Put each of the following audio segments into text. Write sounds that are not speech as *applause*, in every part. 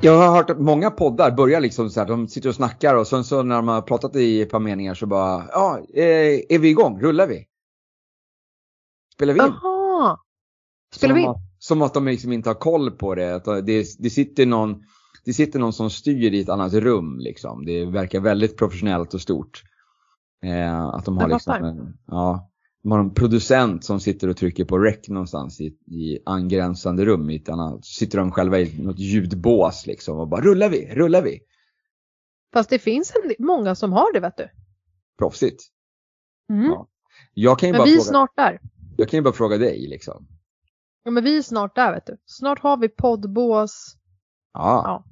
Jag har hört att många poddar börjar liksom så här, de sitter och snackar och sen så när de har pratat i ett par meningar så bara, ja, eh, är vi igång? Rullar vi? Spelar vi in? Aha! Spelar vi in? Som att, som att de liksom inte har koll på det. Det, det, sitter någon, det sitter någon som styr i ett annat rum liksom. Det verkar väldigt professionellt och stort. Eh, att de har Jag liksom en, ja, har en producent som sitter och trycker på rec någonstans i, i angränsande rum. I ett annat, sitter de själva i något ljudbås liksom och bara rullar vi, rullar vi. Fast det finns en, många som har det vet du. Proffsigt. Mm. Ja. Jag kan ju Men bara vi är fråga, snart där. jag kan ju bara fråga dig liksom. Ja men vi är snart där vet du. Snart har vi poddbås. Ja. Ja.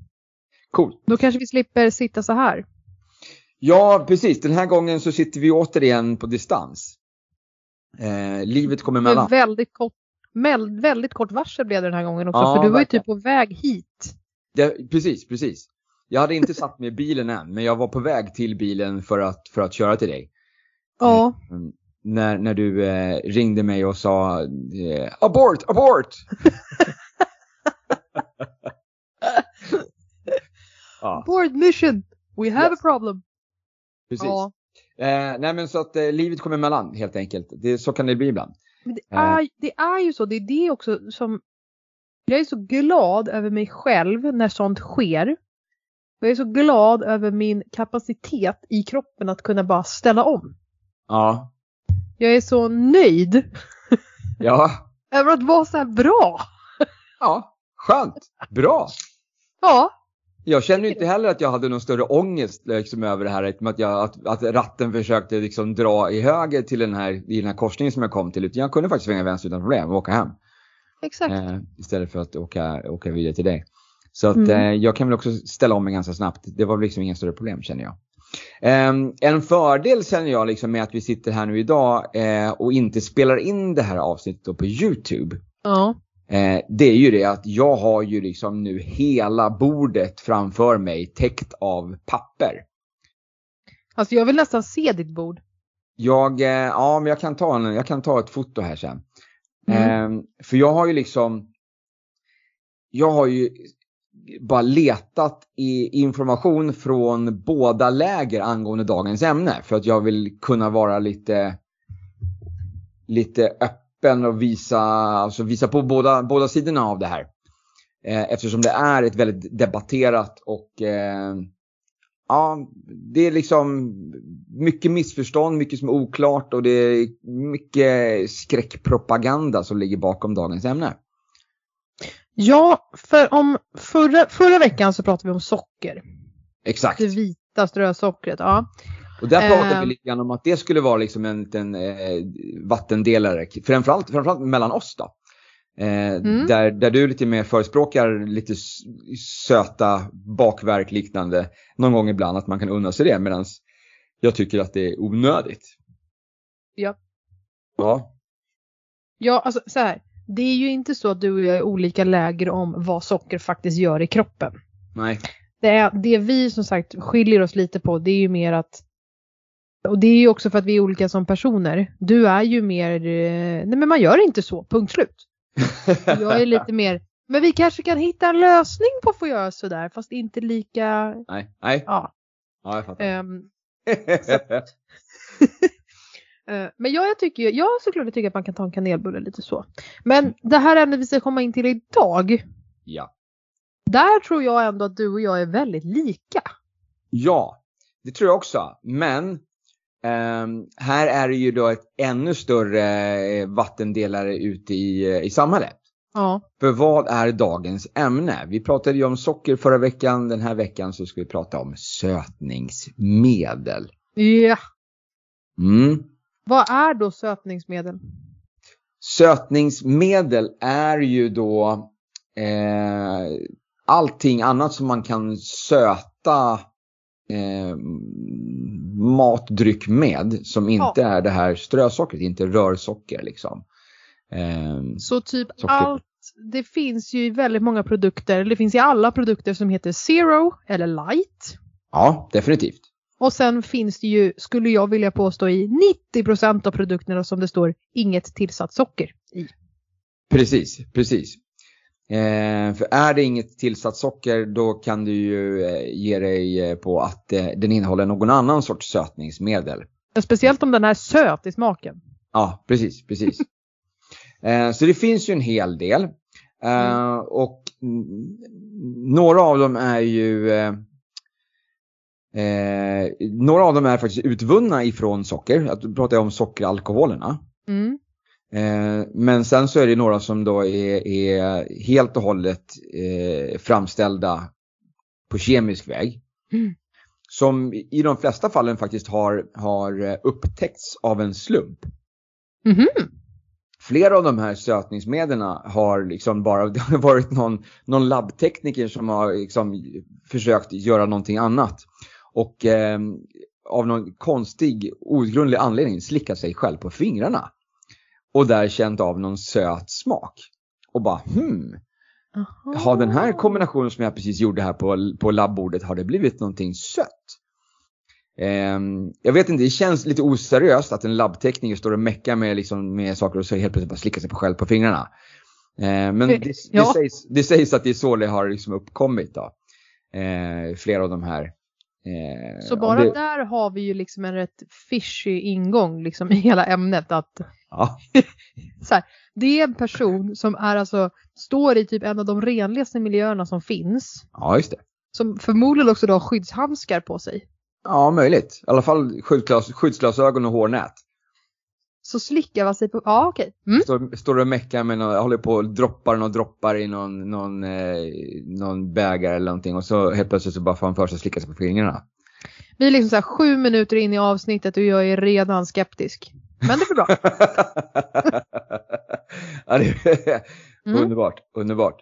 Coolt. Då kanske vi slipper sitta så här. Ja, precis. Den här gången så sitter vi återigen på distans. Eh, livet kommer emellan. väldigt kort, väldigt kort varsel blev det den här gången också. Ja, för du var ju typ på väg hit. Det, precis, precis. Jag hade inte satt mig i bilen än, men jag var på väg till bilen för att, för att köra till dig. Ja. Mm. När, när du eh, ringde mig och sa eh, abort, abort! *laughs* ja, Board mission! We have Yes. a problem. precis. Ja. Eh, nej men så att eh, livet kommer emellan helt enkelt. Det, så kan det bli ibland. Men det, Eh. är, det är ju så. Det är det också som... Jag är så glad över mig själv när sånt sker. Jag är så glad över min kapacitet i kroppen att kunna bara ställa om. Ja, Jag är så nöjd ja, *laughs* över att vara så här bra. ja, skönt, bra. Ja, Jag känner inte heller att jag hade någon större ångest liksom, över det här. eftersom Att, jag, att, att ratten försökte liksom, dra i höger till den här, i den här korsningen som jag kom till. Utan jag kunde faktiskt svänga vänster utan problem och åka hem. exakt. Eh, istället för att åka, åka vidare till dig. Så att Mm. eh, jag kan väl också ställa om mig ganska snabbt. Det var liksom inga större problem känner jag. Ehm, en fördel känner jag liksom med att vi sitter här nu idag eh, och inte spelar in det här avsnittet på YouTube. Ja. Eh, det är ju det att jag har ju liksom nu hela bordet framför mig täckt av papper. Alltså jag vill nästan se ditt bord. Jag, eh, ja men jag kan ta, en, jag kan ta ett foto här sen. Mm. Eh, för jag har ju liksom, jag har ju bara letat i information från båda läger angående dagens ämne. För att jag vill kunna vara lite, lite öppen och visa, alltså visa på båda, båda sidorna av det här. Eh, eftersom det är ett väldigt debatterat och eh, ja, det är liksom mycket missförstånd, mycket som är oklart och det är mycket skräckpropaganda som ligger bakom dagens ämne. Ja, för om förra, förra veckan så pratade vi om socker. Exakt. Det vita strösockret. Ja. Och där pratade Ehm. vi lite grann om att det skulle vara liksom en liten eh, vattendelare, framförallt, framförallt mellan oss då. Eh, Mm. där, där du lite mer förespråkar lite söta bakverk liknande någon gång ibland att man kan unna sig det medan jag tycker att det är onödigt. Ja. Ja. Ja, alltså så här. Det är ju inte så att du och jag är olika läger om vad socker faktiskt gör i kroppen. Nej. Det, är, det vi som sagt skiljer oss lite på det är ju mer att och det är ju också för att vi är olika som personer. Du är ju mer, eh, nej men man gör inte så, punkt slut. *laughs* Jag är lite mer, men vi kanske kan hitta en lösning på att få göra sådär fast inte lika, Nej. Nej. ja. Ja, jag fattar. *laughs* *laughs* Eh, Men ja, jag tycker ju, ja såklart jag tycker att man kan ta en kanelbulle lite så. Men det här ämnet vi ska komma in till idag, ja. där tror jag ändå att du och jag är väldigt lika. Ja, det tror jag också. Men ehm, här är det ju då ett ännu större eh, vattendelare ute i, i samhället. Ja. För vad är dagens ämne? Vi pratade ju om socker förra veckan. Den här veckan så ska vi prata om sötningsmedel. Ja. Mm. Vad är då sötningsmedel? Sötningsmedel är ju då eh, allting annat som man kan söta eh, matdryck med som inte ja. är det här strösockret, inte rörsocker liksom. Eh, Så typ socker. allt, det finns ju i väldigt många produkter, eller det finns i alla produkter som heter Zero eller Light. Ja, definitivt. Och sen finns det ju, skulle jag vilja påstå, i 90% av produkterna som det står inget tillsatt socker i. Precis, precis. Eh, för är det inget tillsatt socker då kan du ju eh, ge dig eh, på att eh, den innehåller någon annan sorts sötningsmedel. Speciellt om den är söt i smaken. Ja, precis, precis. *laughs* Eh, så det finns ju en hel del. Eh, mm. Och några av dem är ju några av dem är faktiskt utvunna ifrån socker. Då pratar jag om sockeralkoholerna. Mm. Eh, men sen så är det några som då är, är helt och hållet eh, framställda på kemisk väg. Mm. Som i de flesta fallen faktiskt har, har upptäckts av en slump. Mm. Flera av de här sötningsmedlen har liksom bara *laughs* det har varit någon, någon labbtekniker som har liksom försökt göra någonting annat. Och eh, av någon konstig, outgrundlig anledning slickat sig själv på fingrarna och där känt av någon söt smak. Och bara hmm, Aha. har den här kombinationen som jag precis gjorde här på, på labbbordet, har det blivit någonting sött? Eh, jag vet inte, det känns lite oseriöst att en labbtekniker står och meckar med, liksom, med saker och så helt plötsligt bara slickar sig på själv på fingrarna. Eh, men det, det, ja. sägs, det sägs att det är så det har liksom uppkommit då. Eh, flera av de här Eh, så bara det... där har vi ju liksom en rätt fishy ingång liksom i hela ämnet. Att ja. *laughs* så här, det är en person som är alltså, står i typ en av de renligaste miljöerna som finns. Ja, just det. Som förmodligen också då har skyddshandskar på sig. Ja, möjligt. I alla fall skyddsglas, skyddsglasögon och hårnät. Så slickar man sig på, ja okej. Mm. Står, står och meckar med någon, håller på och droppar och droppar i någon, någon, eh, någon bägare eller någonting och så helt plötsligt så bara får han för sig att slicka sig på fingrarna. Vi är liksom så här sju minuter in i avsnittet och jag är redan skeptisk. Men det är bra. *laughs* ja, det mm. Underbart, underbart.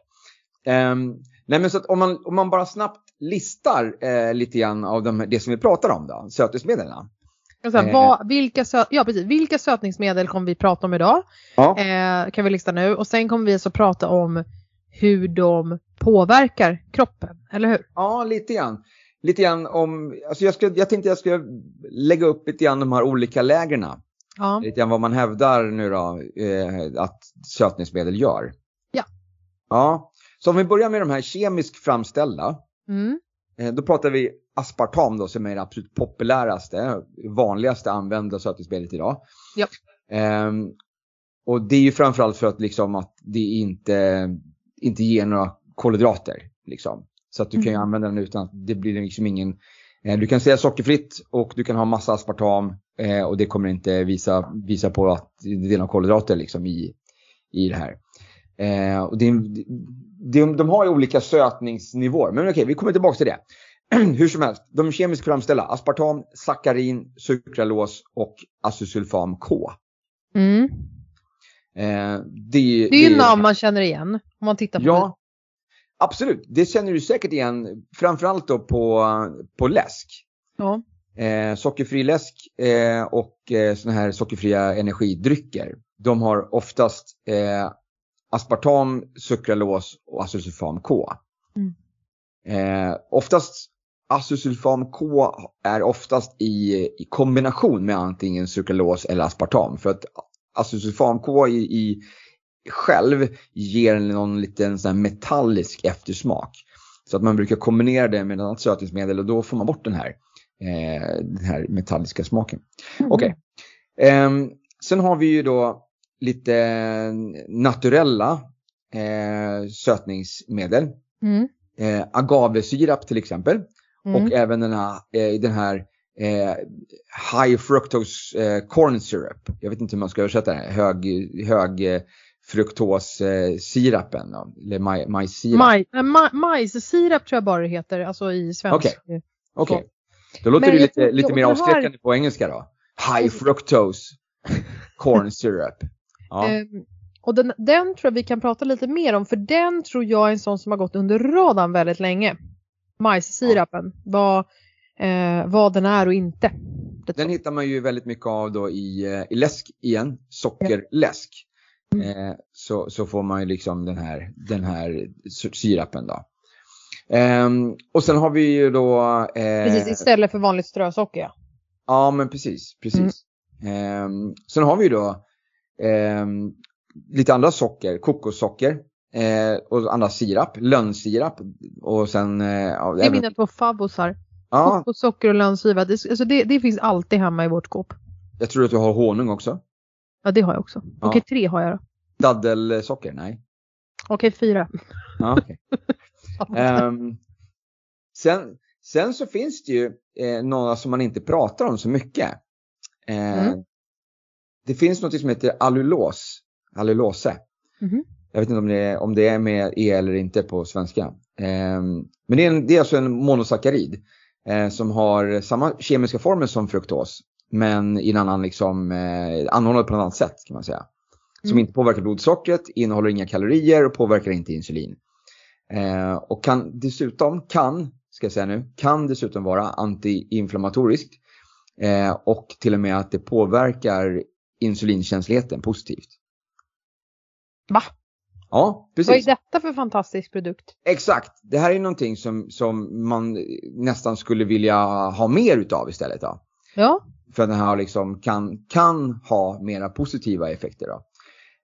Um, nej men så att om man, om man bara snabbt listar eh, lite grann av de, det som vi pratar om då, sötningsmedlen. Här, eh. vad, vilka, sö ja, precis, vilka sötningsmedel kommer vi prata om idag? Ja. Eh, kan vi lista nu och sen kommer vi så prata om hur de påverkar kroppen, eller hur? Ja, lite grann. Lite grann om, alltså jag, ska, jag tänkte jag ska lägga upp lite grann de här olika lägren. Ja. Lite grann vad man hävdar nu då eh, att sötningsmedel gör. Ja. Ja, så om vi börjar med de här kemiskt framställda. Mm. Eh, då pratar vi aspartam då som är det absolut populäraste, vanligaste använda sötningsmedlet idag. Ja. Um, och det är ju framförallt för att, liksom, att det inte, inte ger några kolhydrater. Liksom. Så att du mm. kan ju använda den utan att det blir liksom ingen... Eh, du kan säga sockerfritt och du kan ha massa aspartam eh, och det kommer inte visa, visa på att det är några kolhydrater liksom, i, i det här. Eh, och det, de, de har ju olika sötningsnivåer, men okej, vi kommer tillbaka till det. *clears throat* Hur som helst, de kemiskt framställda, aspartam, sackarin, sukralos och acesulfam K. Mm. Eh, det, det är ju namn man känner igen om man tittar på ja, det. Absolut, det känner du säkert igen framförallt då på, på läsk. Ja. Eh, sockerfri läsk eh, och eh, sådana här sockerfria energidrycker. De har oftast eh, aspartam, sukralos och acesulfam K. Mm. Eh, oftast Acesulfam K är oftast i, i kombination med antingen sukralos eller aspartam. För att acesulfam K i, i själv ger någon liten sån metallisk eftersmak. Så att man brukar kombinera det med ett annat sötningsmedel och då får man bort den här, den här metalliska smaken. Mm. Okej. Okay. Eh, sen har vi ju då lite naturella eh, sötningsmedel. Mm. Eh, agavesirap till exempel. Mm. Och även den här, eh, den här eh, high fructose eh, corn syrup. Jag vet inte hur man ska översätta det. Hög, hög eh, fruktossirapen. Eller maj, majssirap. Maj, äh, maj, majssirap tror jag bara det heter. Alltså i svensk. Okej. Okay. okay. Då låter Men det lite, lite mer avskräckande här... på engelska då. High fructose. *laughs* corn syrup. Ja. Ehm, och den, den tror jag vi kan prata lite mer om för den tror jag är en sån som har gått under radarn väldigt länge. Majssirapen, vad, eh, vad den är och inte. Det Den hittar man ju väldigt mycket av då i, eh, i läsk igen, sockerläsk. Mm. Eh, så, så får man ju liksom den här, den här sirapen då. Ehm, och sen har vi ju då... Eh, Precis, istället för vanligt strösocker ja. Ja men precis, precis. Ehm, sen har vi ju då ehm, lite andra socker, kokossocker eh, och andra sirap, lönnsirap och sen... Eh, ja, Det är mina två favvosar. ja, Kokossocker och lönnsirap. Det, alltså det, det finns alltid hemma i vårt skåp. jag tror att du har honung också. Ja det har jag också. Ja. Okej tre har jag då. Daddelsocker? Nej. Okej fyra. Ja, okej. *laughs* *laughs* Ehm, sen, sen så finns det ju eh, några som man inte pratar om så mycket. Eh, Mm. Det finns något som heter allulos, allulose. Mhm. Jag vet inte om det, är, om det är med E eller inte på svenska. Ehm, men det är, en, det är alltså en monosackarid eh, som har samma kemiska formel som fruktos. Men i en annan liksom, eh, anordnad på ett annat sätt kan man säga. Som Mm. inte påverkar blodsockret, innehåller inga kalorier och påverkar inte insulin. Eh, och kan dessutom, kan, ska jag säga nu, kan dessutom vara antiinflammatoriskt. Eh, och till och med att det påverkar insulinkänsligheten positivt. Va? Ja, Vad är precis. detta för fantastisk produkt? Exakt. Det här är någonting som, som man nästan skulle vilja ha mer utav istället. Då. Ja. För den här liksom kan, kan ha mera positiva effekter. Då.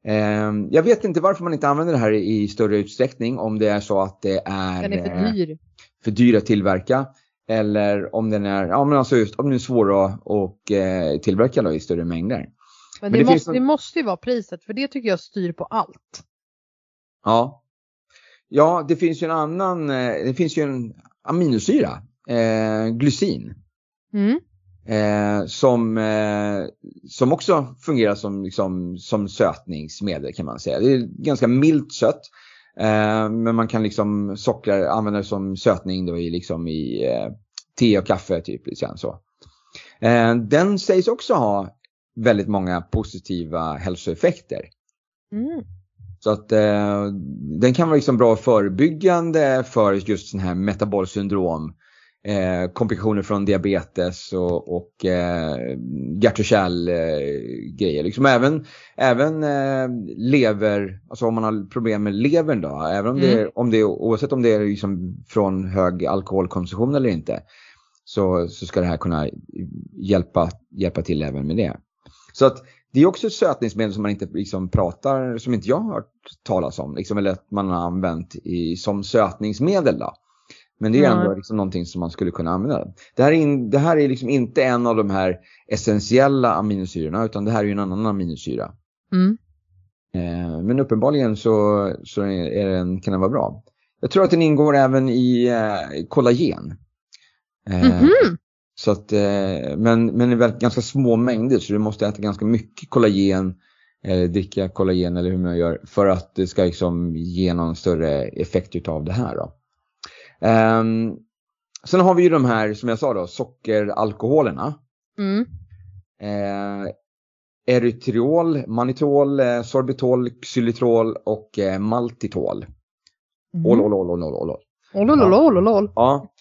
Eh, jag vet inte varför man inte använder det här i större utsträckning. Om det är så att det är, Den är eh, för dyr. för dyr att tillverka. Eller om den är, ja, men alltså just, om den är svår att och, eh, tillverka då, i större mängder. Men, det det, finns måste, någon- det måste ju vara priset för det tycker jag styr på allt. Ja. Ja, det finns ju en annan, eh, det finns ju en aminosyra, eh, glycin. Mm. Eh, som, eh, som också fungerar som, liksom, som sötningsmedel kan man säga. Det är ganska milt sött. Eh, men man kan liksom sockra, använda det som sötning då i, liksom i eh, te och kaffe typ. Liksom så. Eh, den sägs också ha väldigt många positiva hälsoeffekter. Mm. Så att eh, den kan vara liksom bra förebyggande för just sån här metabolsyndrom. Eh, komplikationer från diabetes och, och eh, hjärt och kärl eh, grejer. Liksom även även eh, lever, alltså om man har problem med levern då, även om det, Mm. är, om det är, oavsett om det är liksom från hög alkoholkonsumtion eller inte. Så, så ska det här kunna hjälpa, hjälpa till även med det. Så att det är också ett sötningsmedel som man inte liksom pratar, som inte jag har hört talas om, liksom, eller att man har använt i, som sötningsmedel. Då. Men det är ändå liksom någonting som man skulle kunna använda. Det här är, in, det här är liksom inte en av de här essentiella aminosyrorna, utan det här är ju en annan aminosyra. Mm. Eh, men uppenbarligen så, så är den, kan den vara bra. Jag tror att den ingår även i eh, kollagen. Eh, Mhm. så att, eh, men, men i ganska små mängder så du måste äta ganska mycket kollagen eller dricka kollagen eller hur man gör för att det ska liksom ge någon större effekt utav det här. Då. Ehm, sen har vi ju de här som jag sa då, sockeralkoholerna. Mm. Eh, erytriol, manitol, eh, sorbitol, xylitol och eh, maltitol. Olololololol. Ja.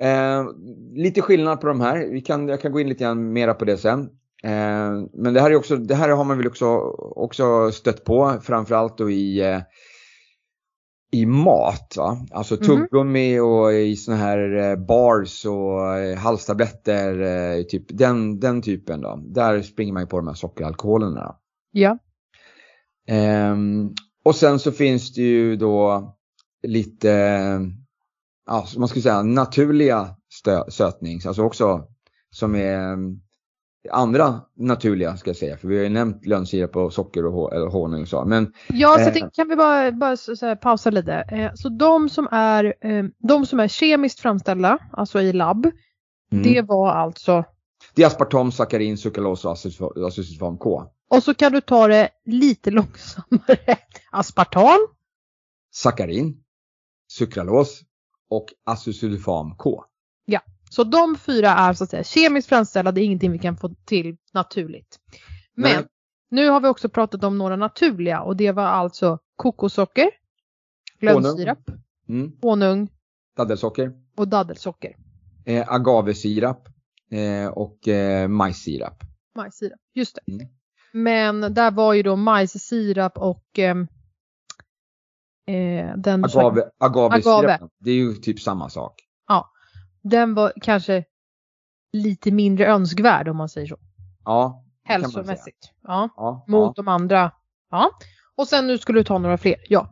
Eh, lite skillnad på de här. Vi kan, jag kan gå in lite grann mera på det sen. Eh, men det här, är också, det här har man väl också, också stött på, framförallt då i, eh, i mat. Va? Alltså Mhm. tuggummi och i såna här eh, bars och eh, halstabletter, eh, typ, den, den typen. Då. Där springer man ju på de här sockeralkoholerna. Ja. Ehm, och sen så finns det ju då lite, ja, man skulle säga naturliga stö- sötnings, alltså också som är andra naturliga ska jag säga, för vi har ju nämnt lönnsirap och socker och honung och så. Men Ja, så Eh. det, kan vi bara, bara så, så här, pausa lite. Eh, så de som, är, eh, de som är kemiskt framställda, alltså i labb, mm, det var alltså, det är aspartam, sackarin, sukralos och acesulfam K. och så kan du ta det lite långsammare. *laughs* Aspartam, Sackarin, sukralos och acesulfam K. så de fyra är så att säga kemiskt framställda, det är ingenting vi kan få till naturligt. Men Nej. Nu har vi också pratat om några naturliga och det var alltså kokossocker, glömsirap, Mm. honung Daddelsocker, och daddelsocker. eh, agavesirap eh, och eh, majssirap. Majssirap, just det. Mm. Men där var ju då majssirap och ehm, eh, den, Agave, agavesirap, Agave. det är ju typ samma sak. Den var kanske lite mindre önskvärd om man säger så. Ja. Hälsomässigt. Ja, Ja, mot ja. de andra. Ja. Och sen nu skulle du ta några fler. Ja.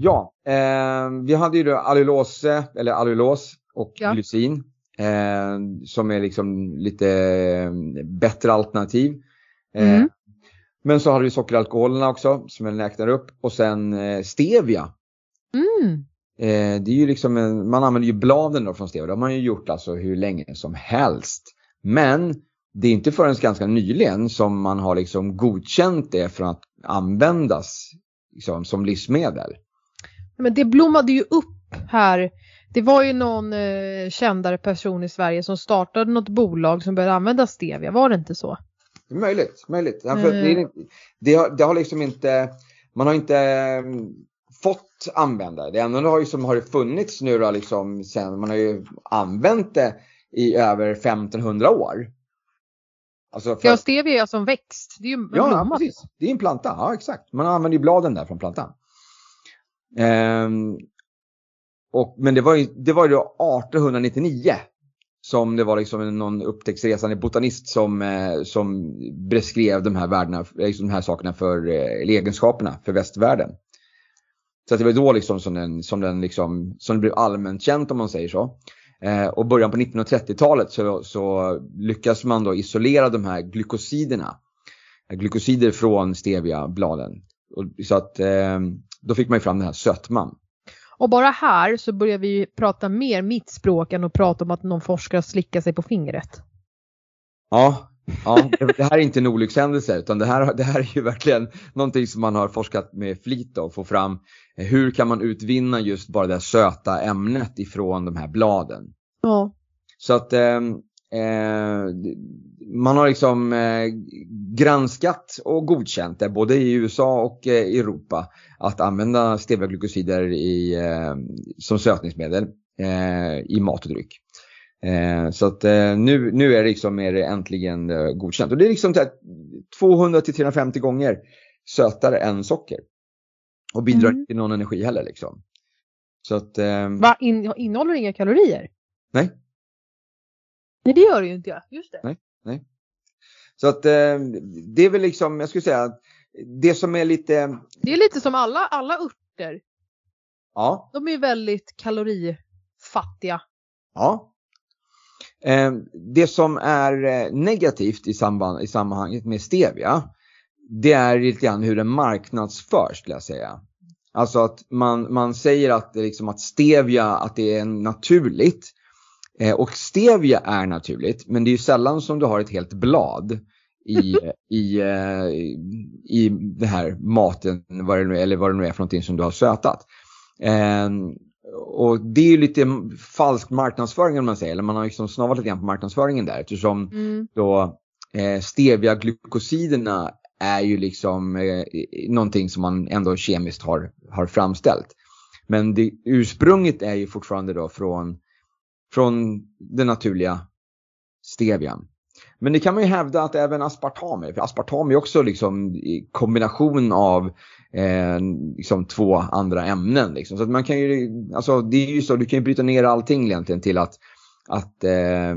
Ja, eh, vi hade ju då allulose, eller allulos och Ja. glycin. Eh, som är liksom lite eh, bättre alternativ. Eh, Mm. Men så har vi sockeralkoholerna också som jag räknar upp. Och sen eh, stevia. Mm. Eh, det är ju liksom en, man använder ju bladen då från stevia. Det har man ju gjort alltså hur länge som helst. Men det är inte förrän ganska nyligen som man har liksom godkänt det för att användas liksom, som livsmedel. Men det blommade ju upp här. Det var ju någon eh, kändare person i Sverige som startade något bolag som började använda stevia. Var det inte så? Möjligt, möjligt. Ja, för att det, Mm. inte- det, har, det har liksom inte, man har inte mm, fått använda det. Enda har ju som har det funnits nu då liksom sen, man har ju använt det i över 1500 år. Alltså för, Ja, stevia är som växt. Det är ju en ja, blomma. precis. Det är en planta, ja exakt. Man använder ju bladen där från plantan. Ehm, och, men det var ju, det var ju då 1899 som det var liksom någon upptäcktsresande botanist som, eh, som beskrev de här värdena, liksom de här sakerna för, eh, egenskaperna för västvärlden. Så det var då liksom som den, som den liksom, som det blev allmänt känt om man säger så. Eh, och början på 1930-talet så, så lyckas man då isolera de här glykosiderna. Eh, Glykosider från steviabladen. Och, så att eh, då fick man ju fram den här sötman. Och bara här så börjar vi prata mer mitt språk än att prata om att någon forskare slickar sig på fingret. Ja, ja det, här är inte en olyckshändelse utan det här, det här är ju verkligen någonting som man har forskat med flit och få fram eh, hur kan man utvinna just bara det här söta ämnet ifrån de här bladen. Ja. Så att eh, eh, man har liksom eh, granskat och godkänt det både i USA och eh, Europa att använda steviaglykosider i, eh, som sötningsmedel eh, i mat och dryck. Eh, så att eh, nu, nu är det liksom är det äntligen eh, godkänt. Och det är liksom så här 200 till 350 gånger sötare än socker. Och bidrar Mm. inte till någon energi heller liksom. Så att, eh, Va? In, innehåller inga kalorier? nej. Nej, det gör det ju inte. Ja. Just det. Så att eh, det är väl liksom, jag skulle säga, att det som är lite, Det är lite som alla, alla örter. ja, De är väldigt kalorifattiga. ja. Eh, det som är eh, negativt i, samband, i sammanhanget med stevia, det är lite grann hur den marknadsförs skulle jag säga. Alltså att man, man säger att, det liksom att stevia, att det är naturligt. Eh, och stevia är naturligt, men det är ju sällan som du har ett helt blad i, *laughs* i, eh, i det här maten, vad det nu eller vad det nu är för någonting som du har sötat. Och det är ju lite falsk marknadsföring om man säger, eller man har liksom snavat lite grann på marknadsföringen där eftersom Mm. då eh, stevia-glykosiderna är ju liksom eh, någonting som man ändå kemiskt har, har framställt. Men det, ursprunget är ju fortfarande då från, från den naturliga stevian. Men det kan man ju hävda att även aspartam är, för aspartam är också liksom i kombination av eh, liksom två andra ämnen. Liksom. Så att man kan ju, alltså det är ju så, du kan ju bryta ner allting egentligen till att, att, eh,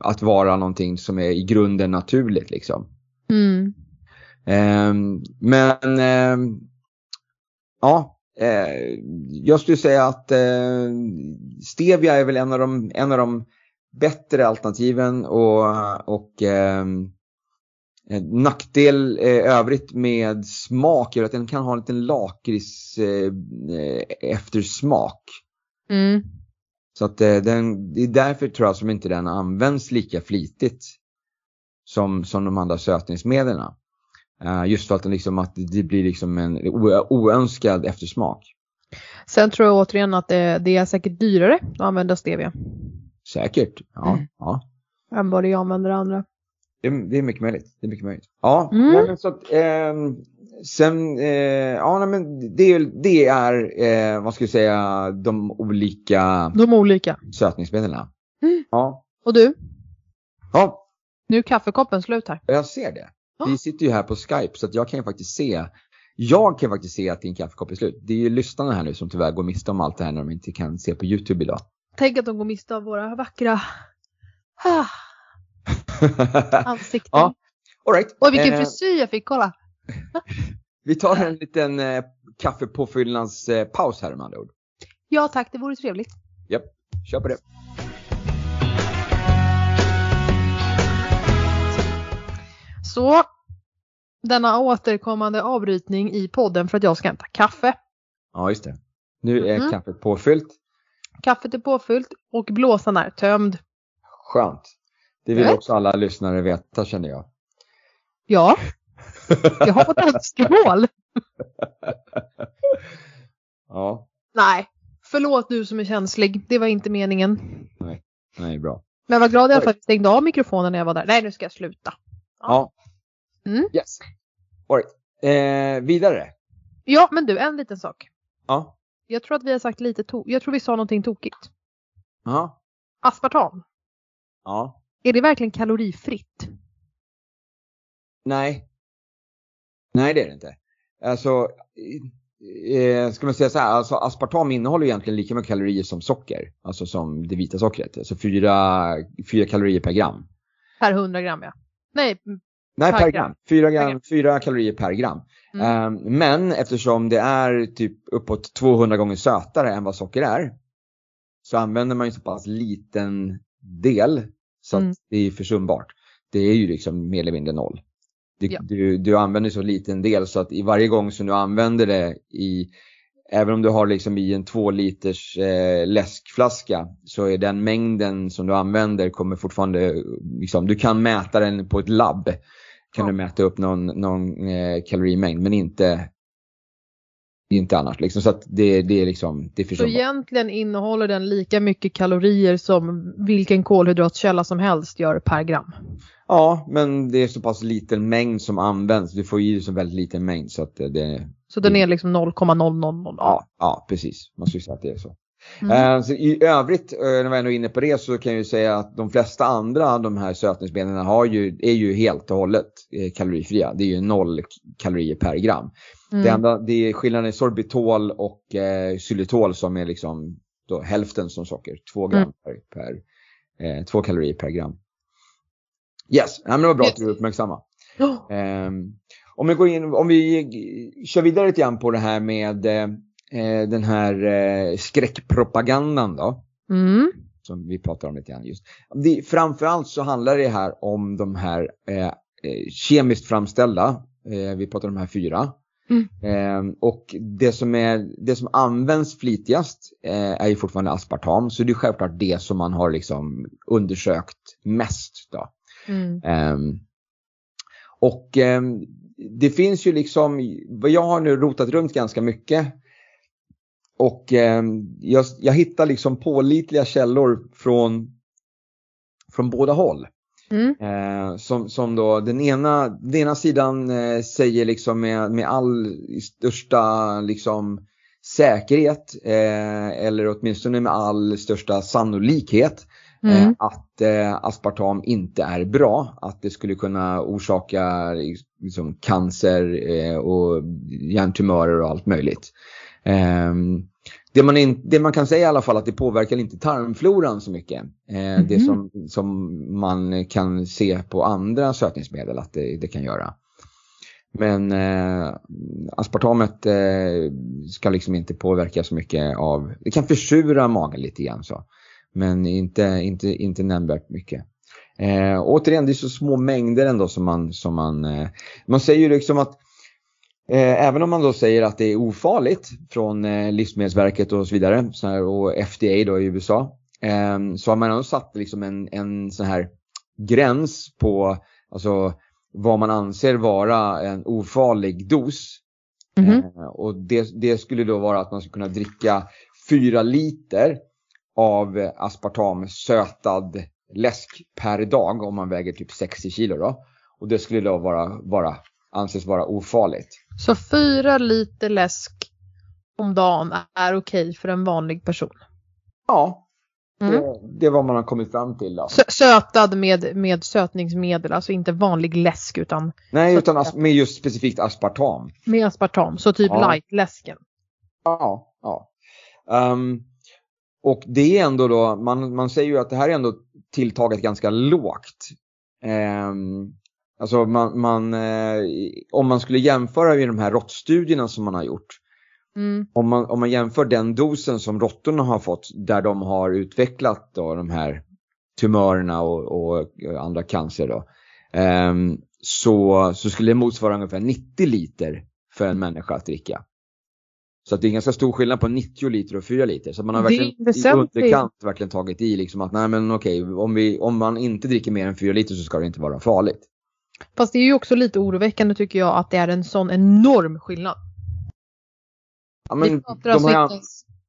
att vara någonting som är i grunden naturligt liksom. Mm. Eh, men eh, ja, eh, jag skulle säga att eh, stevia är väl en av de, en av de bättre alternativen och, och eh, nackdel eh, övrigt med smak är att den kan ha en liten lakrits eh, eh, eftersmak. Mm. Så att eh, den, det är därför tror jag som inte den används lika flitigt som, som de andra sötningsmedlen. Uh, just för att, den liksom, att det blir liksom en oönskad eftersmak. Sen tror jag återigen att det, det är säkert dyrare att använda stevia Säkert. Ja, Mm. ja. det är att använda det andra. Det, är- det är mycket möjligt. Det är mycket möjligt. Ja, Mm. men så att, ehm, sen, eh, ja nej, men det, det är, eh, vad ska jag säga, de olika De olika. sötningsmedlen. Mm. Ja. Och du? ja, Nu är kaffekoppen slut här. jag ser det. Ja. Vi sitter ju här på Skype så att jag kan ju faktiskt se, jag kan faktiskt se att din kaffekopp är slut. Det är ju lyssnarna här nu som tyvärr går miste om allt det här när de inte kan se på YouTube idag. Tänk att de går miste om våra vackra ah, *laughs* ansikten. Ja, All right. Oj, vilken Eh, frisyr jag fick, kolla. *laughs* Vi tar en liten eh, kaffepåfyllnadspaus eh, här med andra ord. Ja tack, det vore trevligt. Japp, kör på det. Så, denna återkommande avbrytning i podden för att jag ska hämta kaffe. Ja, just det. Nu är Mhm. kaffet påfyllt. Kaffet är påfyllt och blåsan är tömd. Skönt. Det vill Rätt. också alla lyssnare veta känner jag. Ja, jag har fått önskemål. *laughs* ja, Nej, förlåt du som är känslig. Det var inte meningen. nej, bra. Men jag var glad i alla fall att jag stängde av mikrofonen när jag var där. Nej, nu ska jag sluta. Ja. Mm. Yes. All right. eh, vidare. Ja, men du, en liten sak. Ja. Jag tror att vi har sagt lite to- Jag tror vi sa någonting tokigt. Ja. Aspartam. Ja. Är det verkligen kalorifritt? Nej. Nej, det är det inte. Alltså, eh, ska man säga så här, alltså aspartam innehåller egentligen lika mycket kalorier som socker. Alltså som det vita sockret. Alltså fyra, fyra kalorier per gram. Per 100 gram ja. Nej, Nej, Per per, gram. gram. Fyra, Per gram, gram. fyra kalorier per gram. Mm. Ehm, men eftersom det är typ uppåt 200 gånger sötare än vad socker är. Så använder man ju så pass liten del. Så Mm. att det är försumbart. Det är ju liksom mer eller mindre noll. Du, Ja. du, du använder så liten del så att i varje gång som du använder det i Även om du har liksom i en två liters eh, läskflaska så är den mängden som du använder kommer fortfarande, liksom, du kan mäta den på ett labb. Kan du mäta upp någon, någon eh, kalorimängd men inte, inte annars. Liksom. Så att det, det är liksom, det är så egentligen innehåller den lika mycket kalorier som vilken kolhydratkälla som helst gör per gram. Ja, men det är så pass liten mängd som används. Du får dig så väldigt liten mängd så att det, det Så den är liksom 0,000. ja, ja, precis. Man skulle säga att det är så. Mm. Eh, I övrigt, eh, när vi ändå är inne på det, så kan jag ju säga att de flesta andra av de här sötningsmedlen har ju, är ju helt och hållet eh, kalorifria. Det är ju noll kalorier per gram. Det, Mm. enda, det är skillnaden i sorbitol och eh, xylitol som är liksom då hälften som socker. Två gram Mm. per, per eh, två kalorier per gram. Yes, ja, men det var bra Yes. att du uppmärksamma. Oh, Ehm, om vi går in, om vi eh, kör vidare lite grann på det här med eh, den här eh, skräckpropagandan då. Mm. Som vi pratar om lite grann just. Det, framförallt så handlar det här om de här eh, eh, kemiskt framställda. Eh, vi pratar om de här fyra. Mm. Och det som, är, det som används flitigast är ju fortfarande aspartam. Så det är självklart det som man har liksom undersökt mest. Då. Mm. Ehm, och ehm, det finns ju liksom, jag har nu rotat runt ganska mycket. Och ehm, jag, jag hittar liksom pålitliga källor från, från båda håll. Mm. Eh, som, som då den ena, den ena sidan eh, säger liksom med, med all största liksom säkerhet eh, eller åtminstone med all största sannolikhet eh, Mm. att eh, aspartam inte är bra. Att det skulle kunna orsaka liksom, cancer eh, och hjärntumörer och allt möjligt. Ehm, det, man in, det man kan säga i alla fall att det påverkar inte tarmfloran så mycket. Eh, Det Mhm. som, som man kan se på andra sötningsmedel att det, det kan göra. Men eh, aspartamet eh, ska liksom inte påverka så mycket av, det kan försura magen lite grann så. Men inte, inte, inte nämnvärt mycket. Eh, återigen, det är så små mängder ändå som man, som man, eh, man säger ju liksom att även om man då säger att det är ofarligt från eh, Livsmedelsverket och så vidare så här, och FDA då i USA. Eh, så har man ändå satt liksom en, en sån här gräns på alltså, vad man anser vara en ofarlig dos. Mhm. Eh, och det, det skulle då vara att man skulle kunna dricka 4 liter av eh, aspartam sötad läsk per dag om man väger typ 60 kilo då. Och det skulle då vara, vara, anses vara ofarligt. Så fyra liter läsk om dagen är okej för en vanlig person? Ja, Mm. det, det är vad man har kommit fram till då. Sö- Sötad med, med sötningsmedel, alltså inte vanlig läsk utan Nej, utan med just specifikt aspartam. med aspartam, så typ Ja. light-läsken. Ja, ja. Ehm, och det är ändå då, man, man säger ju att det här är ändå tilltaget ganska lågt. Um, alltså man, man eh, om man skulle jämföra med de här råttstudierna som man har gjort. Mm. Om man, om man jämför den dosen som råttorna har fått där de har utvecklat då de här tumörerna och, och andra cancer då. ehm, så, så skulle det motsvara ungefär 90 liter för en människa att dricka. Så det är ganska stor skillnad på 90 liter och 4 liter. Så man har verkligen i underkant verkligen tagit i liksom att nej men okej, om, vi, om man inte dricker mer än 4 liter så ska det inte vara farligt. Fast det är ju också lite oroväckande tycker jag att det är en sån enorm skillnad. Ja, men de har ju, an-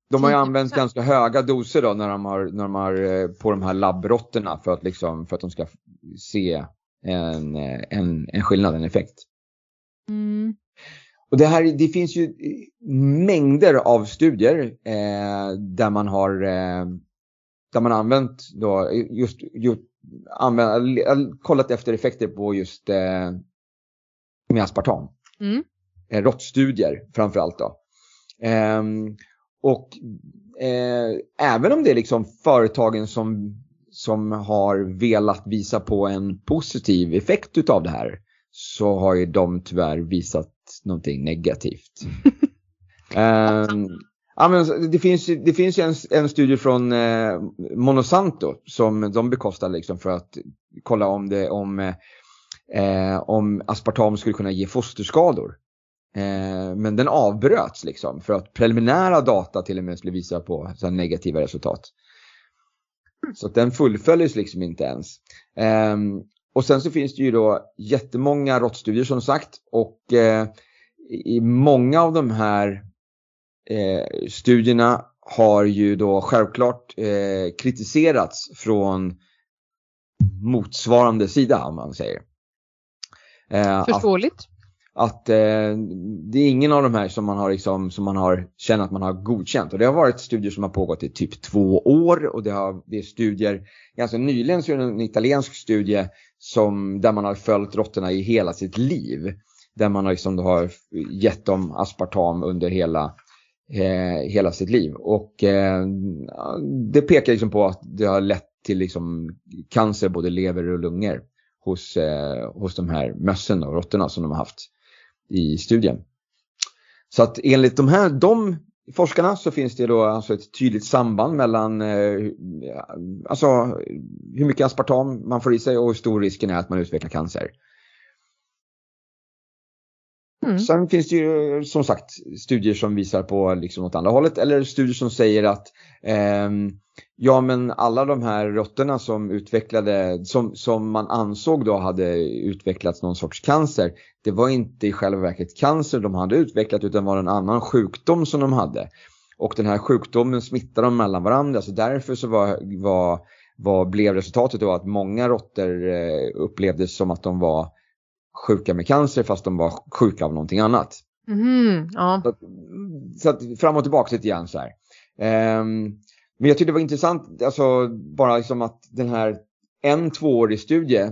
de har ju 10%. använt ganska höga doser då när de har, när de har eh, på de här labbrotterna för att, liksom, för att de ska se en, eh, en, en skillnad, en effekt. Mm. Och det, här, det finns ju mängder av studier eh, där man har eh, där man använt då just, just använt, kollat efter effekter på just eh, med aspartam. Mm. Eh, råttstudier framförallt då. Ehm, och eh, även om det är liksom företagen som, som har velat visa på en positiv effekt utav det här så har ju de tyvärr visat någonting negativt. *laughs* Ehm, ja, men det, finns, det finns ju en, en studie från eh, Monsanto som de bekostar liksom för att kolla om, det, om, eh, eh, om aspartam skulle kunna ge fosterskador. Eh, men den avbröts liksom för att preliminära data till och med skulle visa på så negativa resultat. Så att den fullföljdes liksom inte ens. Ehm, och sen så finns det ju då jättemånga råttstudier som sagt och eh, i många av de här eh, studierna har ju då självklart eh, kritiserats från motsvarande sida om man säger. Eh, att- Förståeligt. att eh, det är ingen av de här som man har liksom, som man har känner att man har godkänt. Och det har varit studier som har pågått i typ två år och det, har, det är studier, ganska nyligen så är det en italiensk studie som, där man har följt råttorna i hela sitt liv. Där man har, liksom har gett dem aspartam under hela, eh, hela sitt liv. Och eh, det pekar liksom på att det har lett till liksom cancer både lever och lungor hos, eh, hos de här mössen och råttorna som de har haft i studien. Så att enligt de här de forskarna så finns det då alltså ett tydligt samband mellan eh, alltså, hur mycket aspartam man får i sig och hur stor risken är att man utvecklar cancer. Mm. Sen finns det ju som sagt studier som visar på liksom åt andra hållet eller studier som säger att eh, ja men alla de här råttorna som utvecklade, som, som man ansåg då hade utvecklats någon sorts cancer, det var inte i själva verket cancer de hade utvecklat utan var en annan sjukdom som de hade. Och den här sjukdomen smittar de mellan varandra så därför så var, var, var, blev resultatet då att många råttor eh, upplevdes som att de var sjuka med cancer fast de var sjuka av någonting annat. Mhm, ja. Så att, så att fram och tillbaka lite grann så här. Ehm, men jag tyckte det var intressant, alltså bara liksom att den här en tvåårig studie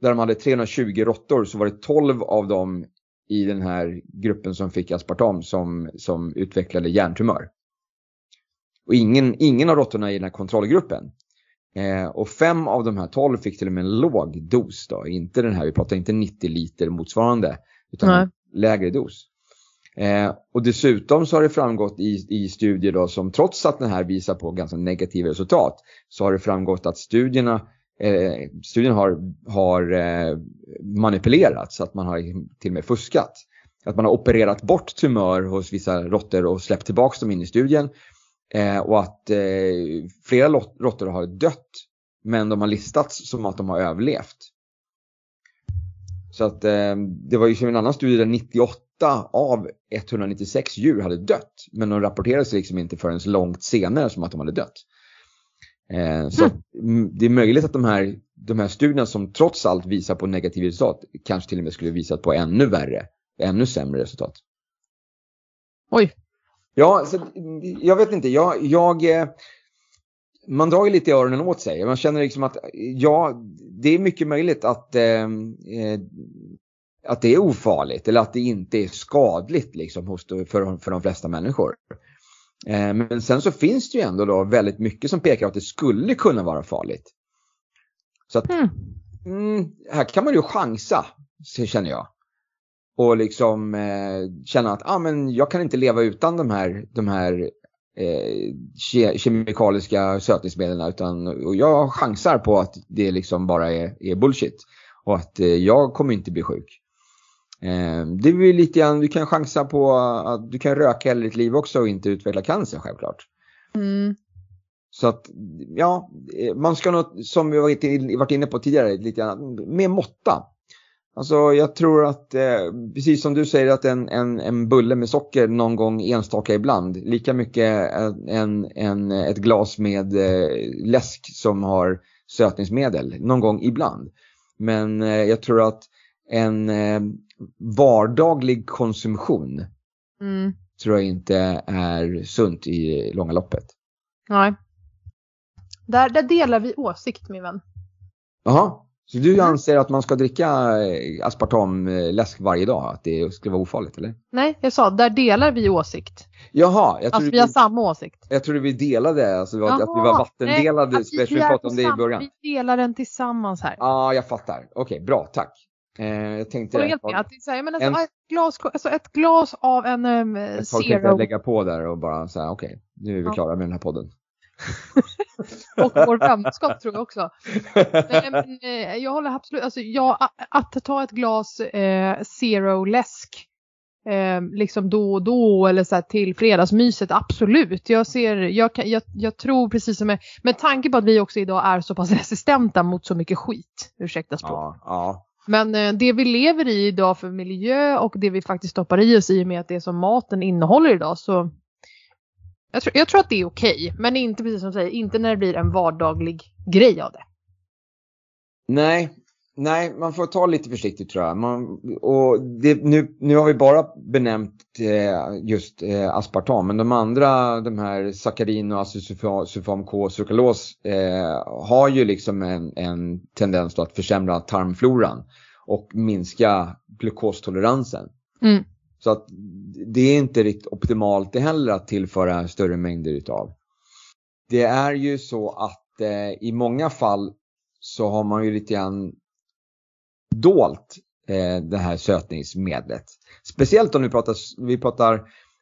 där de hade 320 råttor så var det 12 av dem i den här gruppen som fick aspartam som, som utvecklade hjärntumör. Och ingen, ingen av råttorna i den här kontrollgruppen. Eh, och fem av de här 12 fick till och med en låg dos då, inte den här, vi pratar inte 90 liter motsvarande, utan Nej. en lägre dos. Eh, och dessutom så har det framgått i, i studier då som trots att den här visar på ganska negativa resultat så har det framgått att studierna eh, studien har, har eh, manipulerats, att man har till och med fuskat. Att man har opererat bort tumör hos vissa råttor och släppt tillbaka dem in i studien. Eh, och att eh, flera råttor har dött men de har listats som att de har överlevt. Så att eh, det var ju som en annan studie där 98 av 196 djur hade dött. Men de rapporterades liksom inte förrän långt senare som att de hade dött. Eh, så mm. det är möjligt att de här, de här studierna som trots allt visar på negativa resultat kanske till och med skulle visat på ännu värre, ännu sämre resultat. Oj. Ja, så, jag vet inte. Jag, jag, eh, man drar ju lite i öronen åt sig. Man känner liksom att ja, det är mycket möjligt att, eh, eh, att det är ofarligt eller att det inte är skadligt liksom hos, för, för de flesta människor. Eh, men sen så finns det ju ändå då väldigt mycket som pekar att det skulle kunna vara farligt. Så att mm. Mm, här kan man ju chansa, känner jag. Och liksom eh, känna att ah, men jag kan inte leva utan de här, de här eh, ke kemikaliska sötningsmedlen utan och jag chansar på att det liksom bara är, är bullshit. Och att eh, jag kommer inte bli sjuk. Eh, det är lite grann, du kan chansa på att du kan röka hela ditt liv också och inte utveckla cancer självklart. Mm. Så att, ja, eh, man ska nog, som vi varit inne på tidigare, lite grann med måtta. Alltså jag tror att, eh, precis som du säger att en, en, en bulle med socker någon gång enstaka ibland, lika mycket en, en, ett glas med eh, läsk som har sötningsmedel någon gång ibland. Men eh, jag tror att en eh, vardaglig konsumtion mm. tror jag inte är sunt i långa loppet. Nej. Där, där delar vi åsikt min vän. Jaha, så du anser att man ska dricka eh, aspartamläsk varje dag? Att det skulle vara ofarligt eller? Nej, jag sa där delar vi åsikt. Jaha, jag alltså vi har samma åsikt. Jag trodde vi delade, alltså Jaha, att vi var vattendelade. Nej, vi, vi pratade om det i början. Vi delar den tillsammans här. Ja, ah, jag fattar. Okej, okay, bra, tack. Eh, jag tänkte det. Helt med, att säga, men alltså, en, ett, glas, alltså ett glas av en um, zero. Jag lägga på där och bara säga okej, okay, nu är vi ja. klara med den här podden. *laughs* och vår vänskap tror jag också. Men, men, eh, jag håller absolut, alltså jag, att ta ett glas eh, zero läsk eh, liksom då och då eller så till fredagsmyset, absolut. Jag, ser, jag, jag, jag tror precis som med, med tanke på att vi också idag är så pass *laughs* resistenta mot så mycket skit, ursäkta språk. Ja, ja. Men eh, det vi lever i idag för miljö och det vi faktiskt stoppar i oss i och med att det som maten innehåller idag så jag tror, jag tror att det är okej, okay, men inte precis som du säger, inte när det blir en vardaglig grej av det. Nej, nej, man får ta lite försiktigt tror jag. Man, och det, nu, nu har vi bara benämnt eh, just eh, aspartam, men de andra, de här sackarin och acesulfam K sukralos eh, har ju liksom en, en tendens att försämra tarmfloran och minska glukostoleransen. Mm. Så att det är inte riktigt optimalt det heller att tillföra större mängder utav. Det är ju så att eh, i många fall så har man ju lite grann dolt eh, det här sötningsmedlet. Speciellt om vi pratar, vi pratar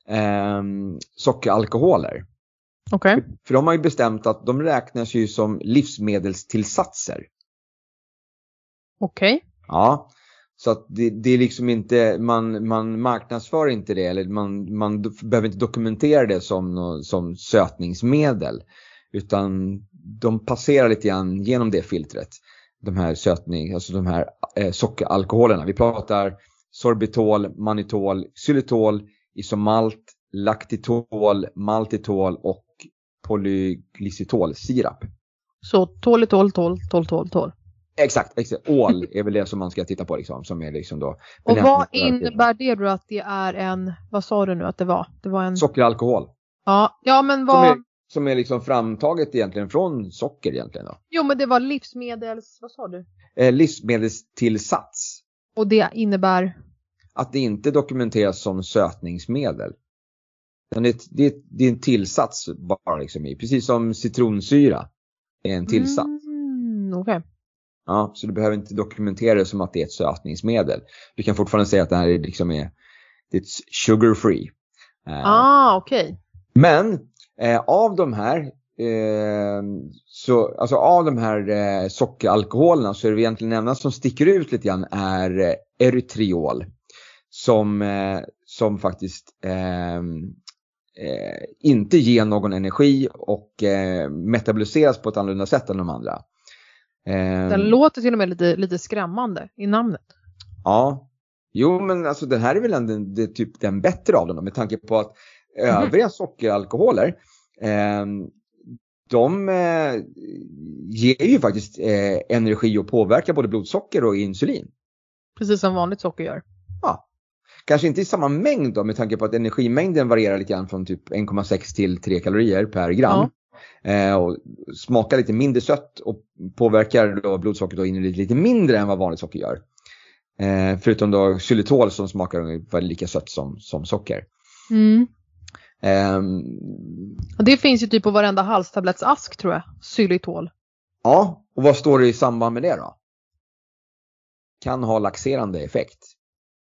eh, sockeralkoholer. Okej. Okay. För de har ju bestämt att de räknas ju som livsmedelstillsatser. Okej. Okay. Ja, så att det, det, är liksom inte, man, man marknadsför inte det eller man, man behöver inte dokumentera det som, som sötningsmedel. Utan de passerar lite grann genom det filtret. De här sötning, alltså de här eh, sockeralkoholerna. Vi pratar sorbitol, manitol, xylitol, isomalt, laktitol, maltitol och polyglycitolsirap. Så tolitol, tol, tol, tol, tol. Exakt, exakt. Ål är väl det som man ska titta på liksom, som är liksom då. Och vad innebär det då att det är en, vad sa du nu att det var? Det var en... Sockeralkohol. Ja, ja men vad... Som är, som är liksom framtaget egentligen från socker egentligen då. Jo men det var livsmedels, vad sa du? Eh, livsmedelstillsats. Och det innebär? Att det inte dokumenteras som sötningsmedel. Det är, det, det är en tillsats bara liksom i, precis som citronsyra är en tillsats. Mm. Okay. Ja, så du behöver inte dokumentera det som att det är ett sötningsmedel. Du kan fortfarande säga att det här är liksom är, det är sugar free. Eh, ah, okej. Okay. Men eh, av de här eh, så, alltså av de här eh, sockeralkoholerna så är det egentligen enda som sticker ut lite grann är eh, erytriol. Som, eh, som faktiskt ehm, eh, inte ger någon energi och metaboliseras på ett annorlunda sätt än de andra. Den ehm. låter till och med lite, lite skrämmande i namnet. Ja, jo men alltså den här är väl ändå det, typ den bättre av dem med tanke på att mm. övriga sockeralkoholer eh, de eh, ger ju faktiskt eh, energi och påverkar både blodsocker och insulin. Precis som vanligt socker gör. Ja. Kanske inte i samma mängd då med tanke på att energimängden varierar lite grann från typ 1,6 till 3 kalorier per gram. Eh, och smakar lite mindre sött och påverkar då blodsockret då in lite mindre än vad vanligt socker gör. Eh, förutom då xylitol som smakar ungefär lika sött som, som socker. Mm. Um, och det finns ju typ på varenda halstablettsask tror jag, xylitol. Ja, och vad står det i samband med det då? Kan ha laxerande effekt.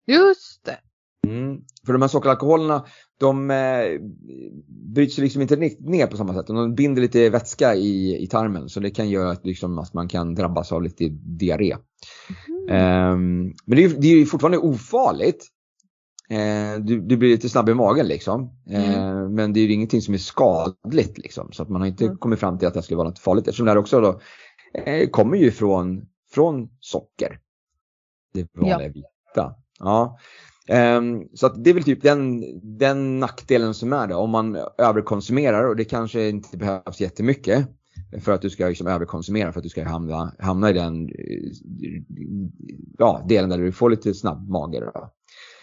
Just det. Mm. För de här sockeralkoholerna, de eh, bryts liksom inte ner på samma sätt. De binder lite vätska i, i tarmen så det kan göra att, liksom, att man kan drabbas av lite diarré. Mm. Um, men det är, det är fortfarande ofarligt. Eh, du, du, blir lite snabb i magen liksom. Eh, mm. Men det är ju ingenting som är skadligt liksom. Så att man har inte mm. kommit fram till att det skulle vara något farligt. Eftersom det här också då eh, kommer ju från, från socker. Det vanliga ja. vita. Ja. Um, så att det är väl typ den, den nackdelen som är det. Om man överkonsumerar och det kanske inte behövs jättemycket för att du ska liksom överkonsumera för att du ska hamna, hamna i den ja, delen där du får lite snabb mage.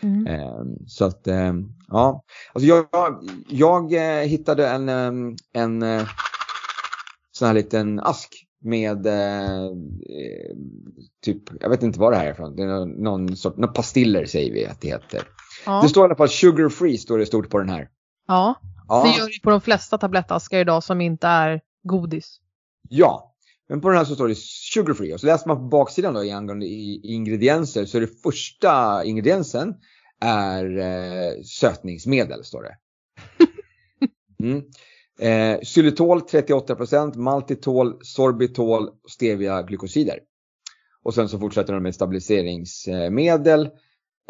Mm. Ehm, så att, ehm, ja. Alltså jag, jag eh, hittade en, ehm, en eh, sån här liten ask med eh, typ, jag vet inte vad det här är från. Det är någon sort, någon pastiller säger vi att det heter. Ja. Det står i alla fall sugar free står det stort på den här. Ja, ja. det gör det på de flesta tablettaskar idag som inte är godis. Ja, men på den här så står det sugar free. Och så läser man på baksidan då angående ingredienser så är det första ingrediensen är eh, sötningsmedel står det. *laughs* Mm. Eh, xylitol 38%, maltitol, sorbitol, stevia, glykosider. Och sen så fortsätter de med stabiliseringsmedel,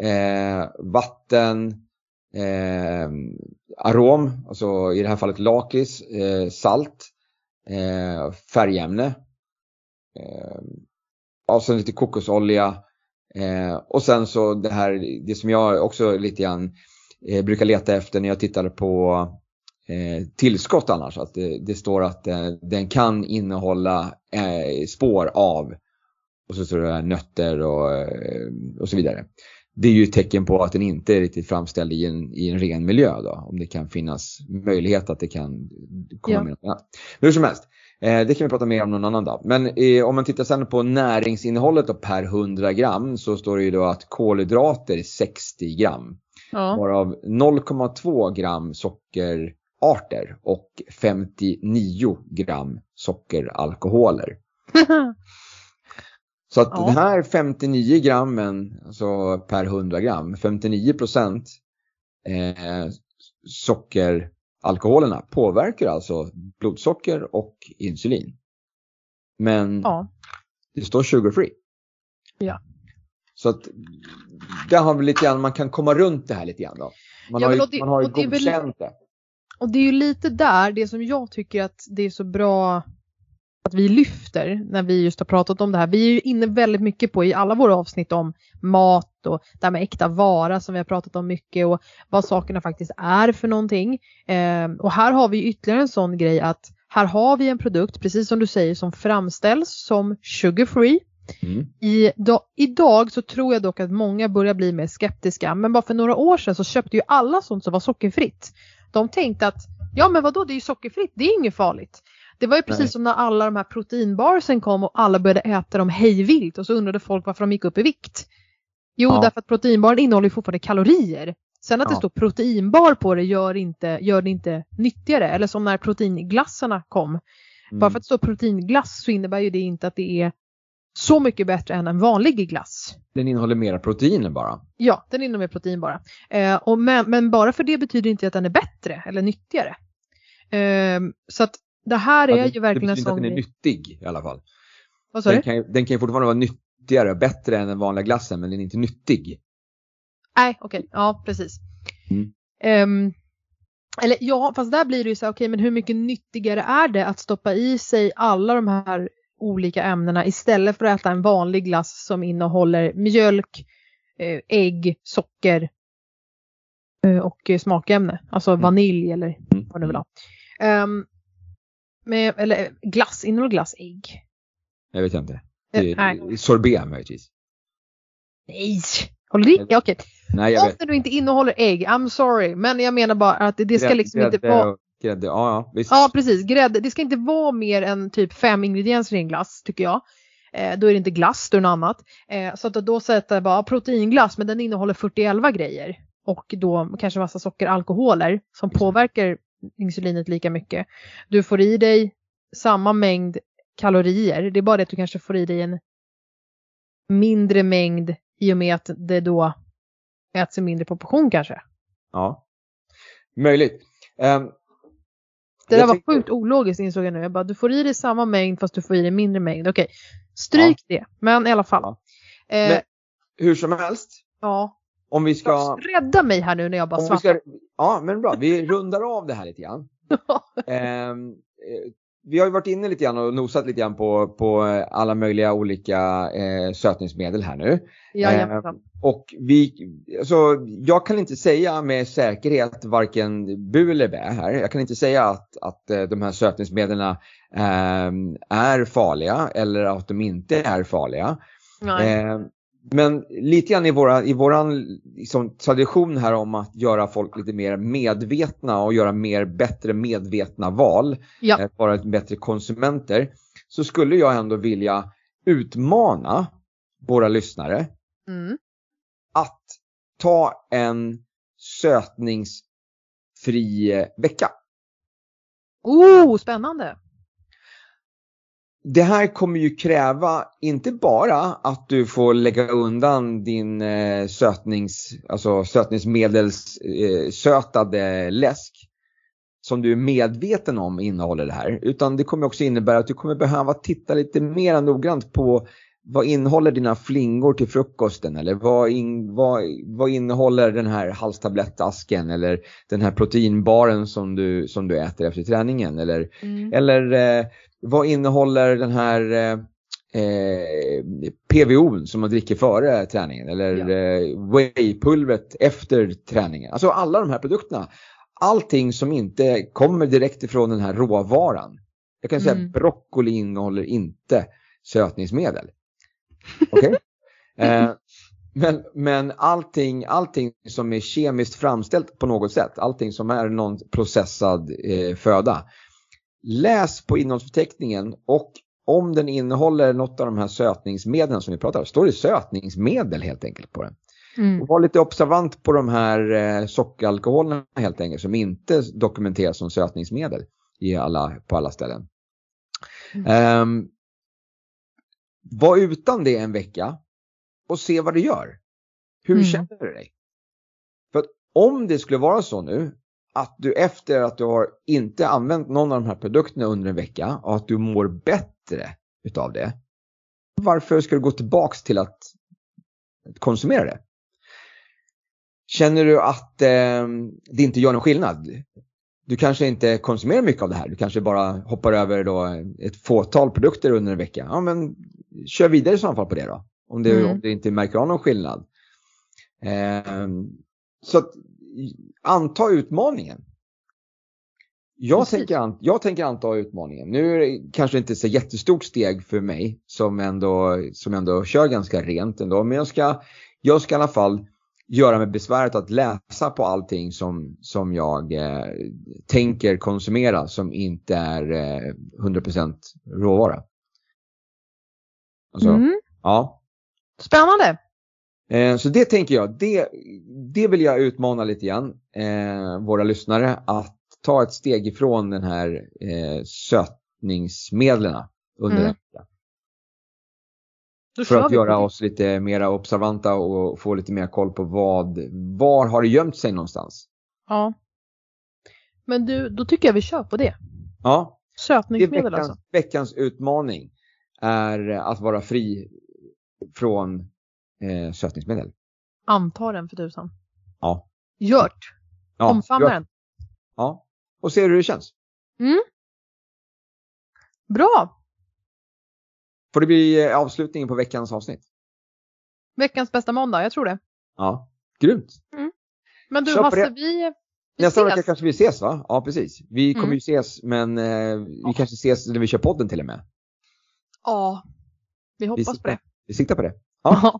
eh, vatten, eh, arom, alltså i det här fallet lakrits, eh, salt, eh, färgämne, eh, och sen lite kokosolja eh, och sen så det här, det som jag också lite grann eh, brukar leta efter när jag tittar på tillskott annars, att det, det står att eh, den kan innehålla eh, spår av och så står det nötter och, eh, och så vidare. Det är ju ett tecken på att den inte är riktigt framställd i en, i en ren miljö då, om det kan finnas möjlighet att det kan komma ja. med något annat. Hur som helst, Eh, det kan vi prata mer om någon annan dag. Men eh, om man tittar sen på näringsinnehållet då per 100 gram så står det ju då att kolhydrater är 60 gram. Ja. Varav 0,2 gram sockerarter och 59 gram sockeralkoholer. *laughs* Så att ja. den här 59 grammen alltså per 100 gram, 59 procent eh, socker alkoholerna påverkar alltså blodsocker och insulin. Men ja. det står sugar free. Ja. Så att där har vi lite grann, man kan komma runt det här lite grann då. Man ja, har ju, det, man har ju godkänt det. Och det är ju lite där, det som jag tycker att det är så bra att vi lyfter när vi just har pratat om det här. Vi är ju inne väldigt mycket på i alla våra avsnitt om mat och det här med äkta vara som vi har pratat om mycket och vad sakerna faktiskt är för någonting. Eh, och här har vi ytterligare en sån grej att här har vi en produkt, precis som du säger, som framställs som sugar free. Mm. I, do, idag så tror jag dock att många börjar bli mer skeptiska men bara för några år sedan så köpte ju alla sånt som var sockerfritt. De tänkte att ja men vadå det är ju sockerfritt, det är inget farligt. Det var ju precis Nej. som när alla de här proteinbarsen kom och alla började äta dem hejvilt och så undrade folk varför de gick upp i vikt. Jo, ja. därför att proteinbaren innehåller fortfarande kalorier. Sen att ja. det står proteinbar på det gör, inte, gör det inte nyttigare. Eller som när proteinglassarna kom. Mm. Bara för att det står proteinglass så innebär ju det inte att det är så mycket bättre än en vanlig glass. Den innehåller mera proteiner bara? Ja, den innehåller mer protein bara. Eh, och men, men, bara för det betyder inte att den är bättre eller nyttigare. Eh, så att det här är ja, det, ju verkligen en sån Det betyder inte att den är nyttig i alla fall. Vad sa den, kan, den kan ju fortfarande vara nyttigare, bättre än den vanliga glassen, men den är inte nyttig. Nej, okej, okay. ja precis. Mm. Um, eller ja, fast där blir det ju så okej, okay, men hur mycket nyttigare är det att stoppa i sig alla de här olika ämnena istället för att äta en vanlig glass som innehåller mjölk, eh, ägg, socker eh, och smakämne, alltså mm. vanilj eller mm. vad du vill ha. Um, Med, eller glass, innehåller glass ägg? Jag vet inte. Eh, Det, nej. sorbet möjligtvis. Nej! Håller det? Ja, okej. Jag Om det nu inte innehåller ägg, I'm sorry. Men jag menar bara att det, det ska liksom inte Grädde vara... Grädde, ja, ja visst. Ja, precis. Grädde. Det ska inte vara mer än typ fem ingredienser i en glass, tycker jag. Eh, då är det inte glass, då är det något annat. Eh, så att då sätter jag bara proteinglass, men den innehåller 41 grejer. Och då kanske massa socker, alkoholer som påverkar insulinet lika mycket. Du får i dig samma mängd kalorier. Det är bara det att du kanske får i dig en mindre mängd i och med att det då äts i mindre proportion kanske. Ja. Möjligt. Ehm, Det jag där var tänkte- sjukt ologiskt insåg jag nu. Jag bara, du får i dig samma mängd fast du får i dig mindre mängd. Okej, stryk det. Men i alla fall. Ja. Eh, Men- Hur som helst. ja. Om vi ska... Rädda mig här nu när jag bara svassar. ska ja, men bra. Vi rundar av det här lite grann. *laughs* Ehm, eh, vi har ju varit inne lite grann och nosat lite grann på, på alla möjliga olika eh, sötningsmedel här nu. Jajamensan. Och vi, alltså, jag kan inte säga med säkerhet varken bu eller bä här. Jag kan inte säga att, att eh, de här sötningsmedlen eh, är farliga eller att de inte är farliga. Nej. Eh, men lite grann i, våra, i våran liksom, tradition här om att göra folk lite mer medvetna och göra mer bättre medvetna val, Ja. eh, vara bättre konsumenter, så skulle jag ändå vilja utmana våra lyssnare Mm. att ta en sötningsfri eh, vecka. Oh, spännande. Det här kommer ju kräva inte bara att du får lägga undan din eh, sötnings, alltså sötningsmedels eh, sötade läsk som du är medveten om innehåller det här. Utan det kommer också innebära att du kommer behöva titta lite mer noggrant på vad innehåller dina flingor till frukosten eller vad, in, vad, vad innehåller den här halstablettasken eller den här proteinbaren som du, som du äter efter träningen eller Mm. eller eh, vad innehåller den här eh, eh, PVO'n som man dricker före träningen eller Ja. eh, whey-pulvret efter träningen. Alltså alla de här produkterna. Allting som inte kommer direkt ifrån den här råvaran. Jag kan säga Mm. att broccoli innehåller inte sötningsmedel. Okej? *laughs* eh, men, men allting, allting som är kemiskt framställt på något sätt, allting som är någon processad eh, föda. Läs på innehållsförteckningen och om den innehåller något av de här sötningsmedlen som vi pratar om, står det sötningsmedel helt enkelt på den. Mm. Och var lite observant på de här eh, sockeralkoholerna helt enkelt som inte dokumenteras som sötningsmedel i alla, på alla ställen. Mm. Ehm, var utan det en vecka och se vad det gör. Hur Mm. känner du dig? För att om det skulle vara så nu att du efter att du har inte använt någon av de här produkterna under en vecka och att du mår bättre utav det. Varför ska du gå tillbaks till att konsumera det? Känner du att eh, det inte gör någon skillnad? Du kanske inte konsumerar mycket av det här. Du kanske bara hoppar över då ett fåtal produkter under en vecka. Ja, men kör vidare i så fall på det då. Om det, Mm. om det inte märker av någon skillnad. Eh, så att, anta utmaningen. Jag Precis. tänker, jag tänker anta utmaningen. Nu är det kanske inte så jättestort steg för mig som ändå, som ändå kör ganska rent ändå. Men jag ska, jag ska i alla fall göra mig besväret att läsa på allting som, som jag eh, tänker konsumera som inte är eh, 100% råvara. Alltså, Mm. ja. Spännande. Eh, så det tänker jag, det, det vill jag utmana lite grann eh, våra lyssnare att ta ett steg ifrån den här eh, sötningsmedlen under Mm. en vecka. För att göra det. oss lite mer observanta och få lite mer koll på vad, var har det gömt sig någonstans. Ja. Men du, då tycker jag vi kör på det. Ja, det Sötningsmedel veckans, alltså. veckans utmaning är att vara fri från eh, sötningsmedel. Anta den för tusan. Ja. Gjort. Ja, Omfamna den. Ja, och se hur det känns. Bra. Får det bli eh, avslutningen på veckans avsnitt? Veckans bästa måndag, jag tror det. Ja, grymt. Men du på Hasse, vi, Vi Nästa vecka kanske vi ses va? Ja precis. Vi kommer Mm. ju ses men eh, vi kanske ses när vi kör podden till och med. Ja, vi Vi hoppas på siktar, det. vi siktar på det. Ja.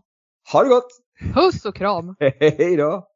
Ha det gott! Puss och kram! *laughs* Hej då!